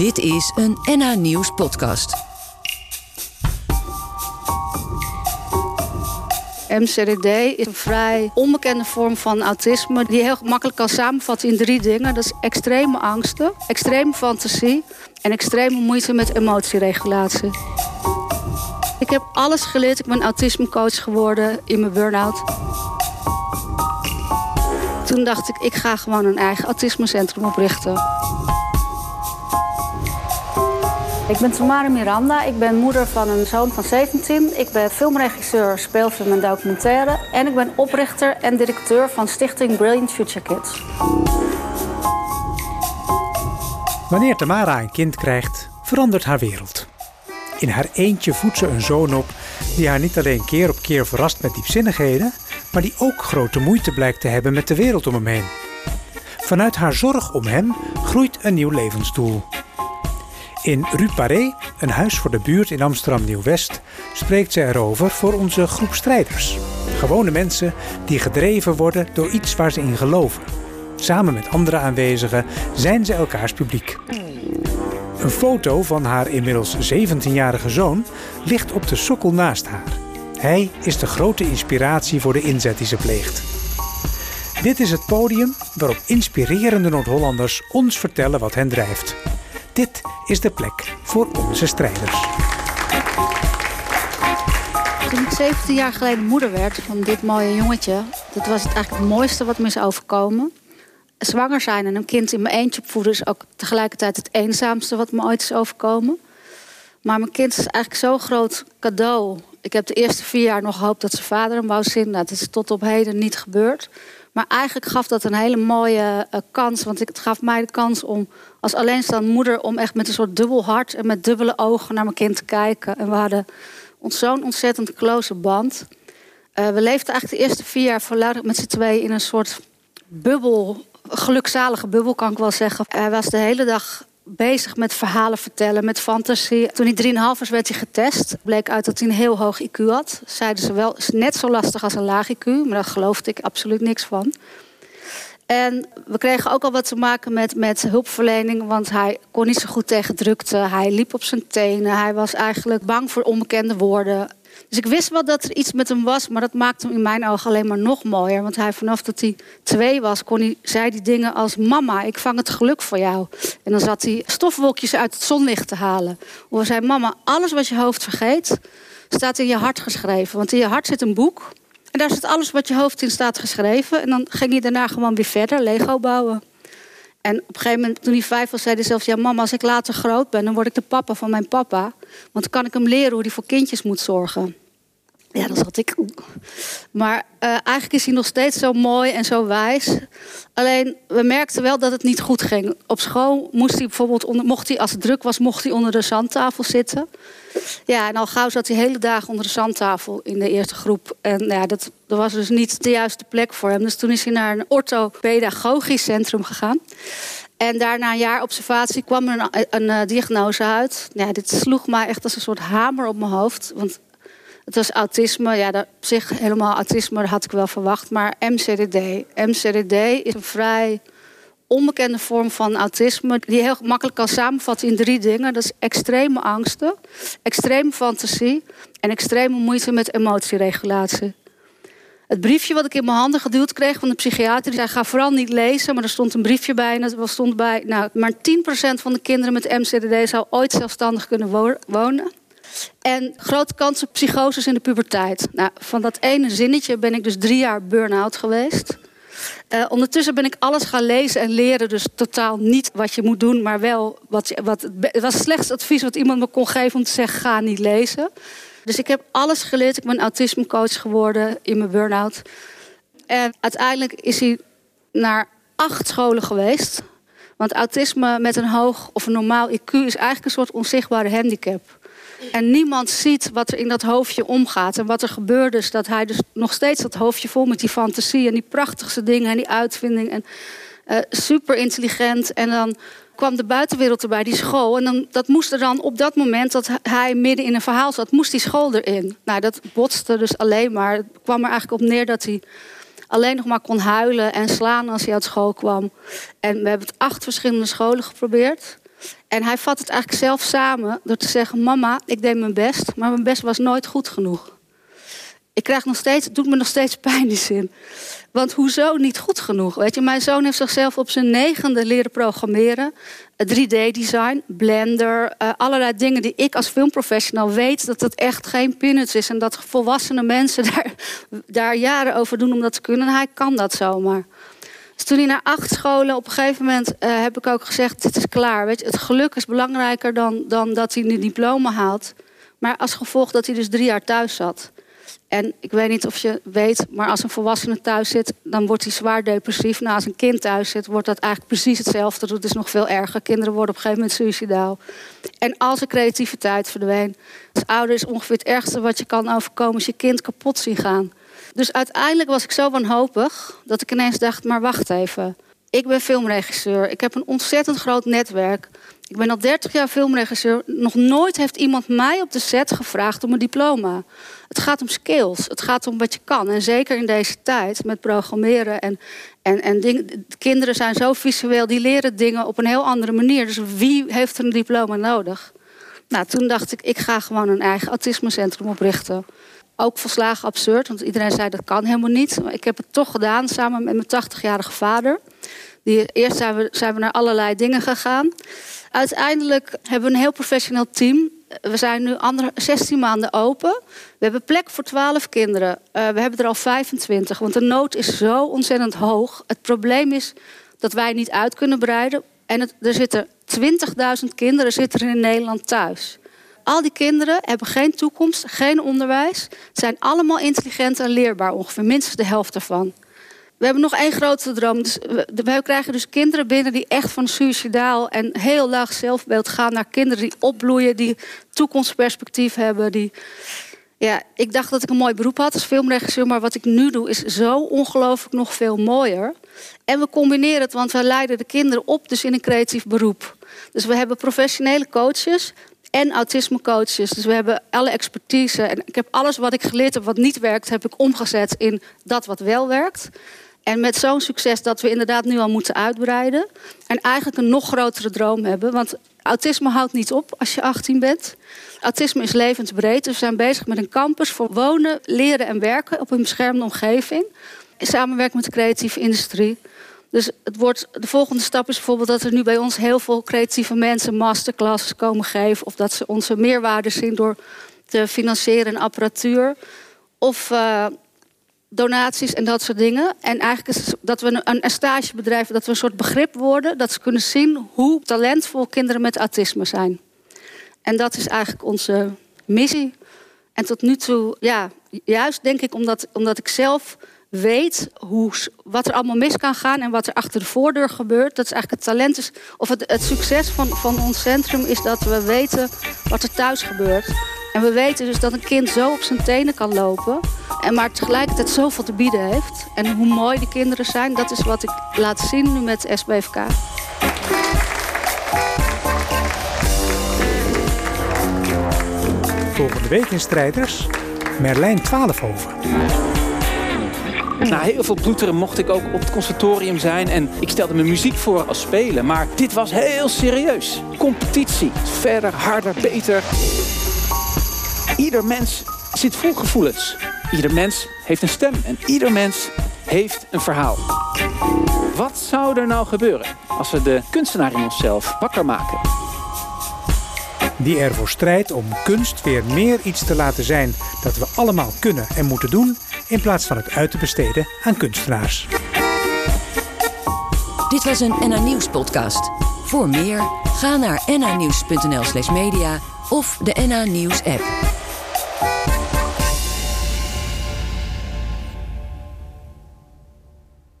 Dit is een NH Nieuws podcast. MCDD is een vrij onbekende vorm van autisme die heel makkelijk kan samenvatten in drie dingen. Dat is extreme angsten, extreme fantasie en extreme moeite met emotieregulatie. Ik heb alles geleerd. Ik ben autismecoach geworden in mijn burn-out. Toen dacht ik, ik ga gewoon een eigen autismecentrum oprichten. Ik ben Tamara Miranda. Ik ben moeder van een zoon van 17. Ik ben filmregisseur, speelfilm en documentaire. En ik ben oprichter en directeur van stichting Brilliant Future Kids. Wanneer Tamara een kind krijgt, verandert haar wereld. In haar eentje voedt ze een zoon op die haar niet alleen keer op keer verrast met diepzinnigheden, maar die ook grote moeite blijkt te hebben met de wereld om hem heen. Vanuit haar zorg om hem groeit een nieuw levensdoel. In Rue Paré, een huis voor de buurt in Amsterdam Nieuw-West, spreekt ze erover voor onze groep strijders. Gewone mensen die gedreven worden door iets waar ze in geloven. Samen met andere aanwezigen zijn ze elkaars publiek. Een foto van haar inmiddels 17-jarige zoon ligt op de sokkel naast haar. Hij is de grote inspiratie voor de inzet die ze pleegt. Dit is het podium waarop inspirerende Noord-Hollanders ons vertellen wat hen drijft. Dit is de plek voor onze strijders. Toen ik 17 jaar geleden moeder werd van dit mooie jongetje, dat was het eigenlijk het mooiste wat me is overkomen. Zwanger zijn en een kind in mijn eentje opvoeden is ook tegelijkertijd het eenzaamste wat me ooit is overkomen. Maar mijn kind is eigenlijk zo'n groot cadeau. Ik heb de eerste vier jaar nog gehoopt dat zijn vader hem wou zien. Nou, dat is tot op heden niet gebeurd. Maar eigenlijk gaf dat een hele mooie uh, kans. Want het gaf mij de kans om als alleenstaande moeder... om echt met een soort dubbel hart en met dubbele ogen naar mijn kind te kijken. En we hadden ons zo'n ontzettend close band. Uh, we leefden eigenlijk de eerste vier jaar volledig met z'n tweeën in een soort bubbel. Gelukzalige bubbel, kan ik wel zeggen. Hij was de hele dag bezig met verhalen vertellen, met fantasie. Toen hij 3,5 was, werd hij getest. Bleek uit dat hij een heel hoog IQ had. Zeiden ze wel, is net zo lastig als een laag IQ. Maar daar geloofde ik absoluut niks van. En we kregen ook al wat te maken met, met hulpverlening. Want hij kon niet zo goed tegen drukte. Hij liep op zijn tenen. Hij was eigenlijk bang voor onbekende woorden. Dus ik wist wel dat er iets met hem was, maar dat maakte hem in mijn ogen alleen maar nog mooier. Want hij, vanaf dat hij twee was, kon hij, zei die dingen als: Mama, ik vang het geluk voor jou. En dan zat hij stofwolkjes uit het zonlicht te halen. Of hij zei: Mama, alles wat je hoofd vergeet, staat in je hart geschreven. Want in je hart zit een boek. En daar zit alles wat je hoofd in staat geschreven. En dan ging hij daarna gewoon weer verder, Lego bouwen. En op een gegeven moment, toen hij vijf was, zei hij zelfs... ja, mama, als ik later groot ben, dan word ik de papa van mijn papa. Want dan kan ik hem leren hoe hij voor kindjes moet zorgen. Ja, dat zat ik. Maar uh, eigenlijk is hij nog steeds zo mooi en zo wijs. Alleen, we merkten wel dat het niet goed ging. Op school moest hij bijvoorbeeld, onder, mocht hij, als het druk was, mocht hij onder de zandtafel zitten. Ja, en al gauw zat hij hele dagen onder de zandtafel in de eerste groep. En nou ja, dat, was dus niet de juiste plek voor hem. Dus toen is hij naar een orthopedagogisch centrum gegaan. En daarna een jaar observatie kwam er een, een, een diagnose uit. Ja, dit sloeg mij echt als een soort hamer op mijn hoofd. Want het was autisme. Ja, dat, op zich helemaal autisme, had ik wel verwacht. Maar MCDD. MCDD is een vrij onbekende vorm van autisme... die heel makkelijk kan samenvatten in drie dingen. Dat is extreme angsten, extreme fantasie... en extreme moeite met emotieregulatie. Het briefje wat ik in mijn handen geduwd kreeg van de psychiater... die zei, ga vooral niet lezen, maar er stond een briefje bij... en er stond bij, nou, maar 10% van de kinderen met MCDD... zou ooit zelfstandig kunnen wonen... En grote kans op psychoses in de puberteit. Nou, van dat ene zinnetje ben ik dus drie jaar burn-out geweest. Uh, ondertussen ben ik alles gaan lezen en leren. Dus totaal niet wat je moet doen, maar wel wat, wat. Het was het slechtste advies wat iemand me kon geven om te zeggen: ga niet lezen. Dus ik heb alles geleerd. Ik ben autismecoach geworden in mijn burn-out. En uiteindelijk is hij naar acht scholen geweest. Want autisme met een hoog of een normaal IQ is eigenlijk een soort onzichtbare handicap. En niemand ziet wat er in dat hoofdje omgaat. En wat er gebeurt is dat hij dus nog steeds dat hoofdje vol met die fantasie... en die prachtigste dingen en die uitvinding. En uh, super intelligent. En dan kwam de buitenwereld erbij, die school. En dan, dat moest er dan op dat moment dat hij midden in een verhaal zat... moest die school erin. Nou, dat botste dus alleen maar. Het kwam er eigenlijk op neer dat hij alleen nog maar kon huilen en slaan als hij uit school kwam. En we hebben het acht verschillende scholen geprobeerd... En hij vat het eigenlijk zelf samen door te zeggen: Mama, ik deed mijn best, maar mijn best was nooit goed genoeg. Ik krijg nog steeds, het doet me nog steeds pijn die zin. Want hoezo niet goed genoeg? Weet je, mijn zoon heeft zichzelf op zijn negende leren programmeren. 3D-design, Blender, uh, allerlei dingen die ik als filmprofessional weet dat dat echt geen peanuts is. En dat volwassene mensen daar, daar jaren over doen om dat te kunnen. En hij kan dat zomaar. Dus toen hij naar acht scholen, op een gegeven moment uh, heb ik ook gezegd: dit is klaar. Weet je, het geluk is belangrijker dan, dan dat hij een diploma haalt. Maar als gevolg dat hij dus drie jaar thuis zat. En ik weet niet of je weet, maar als een volwassene thuis zit, dan wordt hij zwaar depressief. Nou, als een kind thuis zit, wordt dat eigenlijk precies hetzelfde. Dat is nog veel erger. Kinderen worden op een gegeven moment suicidaal. En als er creativiteit verdween, als ouder is ongeveer het ergste wat je kan overkomen, is je kind kapot zien gaan. Dus uiteindelijk was ik zo wanhopig dat ik ineens dacht: maar wacht even. Ik ben filmregisseur. Ik heb een ontzettend groot netwerk. Ik ben al 30 jaar filmregisseur. Nog nooit heeft iemand mij op de set gevraagd om een diploma. Het gaat om skills. Het gaat om wat je kan. En zeker in deze tijd met programmeren en, en, en. Kinderen zijn zo visueel, die leren dingen op een heel andere manier. Dus wie heeft er een diploma nodig? Nou, toen dacht ik, ik ga gewoon een eigen autismecentrum oprichten. Ook volslagen absurd, want iedereen zei dat kan helemaal niet. Maar ik heb het toch gedaan samen met mijn 80-jarige vader. Die, eerst zijn we, zijn we naar allerlei dingen gegaan. Uiteindelijk hebben we een heel professioneel team. We zijn nu andere, 16 maanden open. We hebben plek voor 12 kinderen. Uh, we hebben er al 25, want de nood is zo ontzettend hoog. Het probleem is dat wij niet uit kunnen breiden. En er zitten 20.000 kinderen zitten in Nederland thuis. Al die kinderen hebben geen toekomst, geen onderwijs. Zijn allemaal intelligent en leerbaar, ongeveer minstens de helft ervan. We hebben nog één grote droom. Dus we, krijgen dus kinderen binnen die echt van suicidaal en heel laag zelfbeeld gaan naar kinderen die opbloeien, die toekomstperspectief hebben. Die... Ja, ik dacht dat ik een mooi beroep had als filmregisseur, maar wat ik nu doe is zo ongelooflijk nog veel mooier. En we combineren het, want we leiden de kinderen op dus in een creatief beroep. Dus we hebben professionele coaches, en autismecoaches. Dus we hebben alle expertise. En ik heb alles wat ik geleerd heb wat niet werkt, heb ik omgezet in dat wat wel werkt. En met zo'n succes dat we inderdaad nu al moeten uitbreiden. En eigenlijk een nog grotere droom hebben. Want autisme houdt niet op als je 18 bent. Autisme is levensbreed. Dus we zijn bezig met een campus voor wonen, leren en werken op een beschermde omgeving. In samenwerking met de creatieve industrie. Dus het wordt, de volgende stap is bijvoorbeeld dat er nu bij ons heel veel creatieve mensen masterclasses komen geven. Of dat ze onze meerwaarde zien door te financieren en apparatuur. Of uh, donaties en dat soort dingen. En eigenlijk is dat we een, een stagebedrijf, dat we een soort begrip worden. Dat ze kunnen zien hoe talentvol kinderen met autisme zijn. En dat is eigenlijk onze missie. En tot nu toe, ja, juist denk ik omdat, omdat ik zelf weet hoe, wat er allemaal mis kan gaan en wat er achter de voordeur gebeurt. Dat is eigenlijk het talent is, of het, het succes van, van ons centrum is dat we weten wat er thuis gebeurt. En we weten dus dat een kind zo op zijn tenen kan lopen. En maar tegelijkertijd zoveel te bieden heeft. En hoe mooi de kinderen zijn, dat is wat ik laat zien nu met SBFK. Volgende week in Strijders, Merlijn Twaalfhoven. Na heel veel bloeteren mocht ik ook op het conservatorium zijn en ik stelde mijn muziek voor als spelen. Maar dit was heel serieus. Competitie. Verder, harder, beter. Ieder mens zit vol gevoelens. Ieder mens heeft een stem en ieder mens heeft een verhaal. Wat zou er nou gebeuren als we de kunstenaar in onszelf wakker maken? Die ervoor strijdt om kunst weer meer iets te laten zijn dat we allemaal kunnen en moeten doen, in plaats van het uit te besteden aan kunstenaars. Dit was een NA Nieuws podcast. Voor meer, ga naar nanieuws.nl slash media of de NA Nieuws app.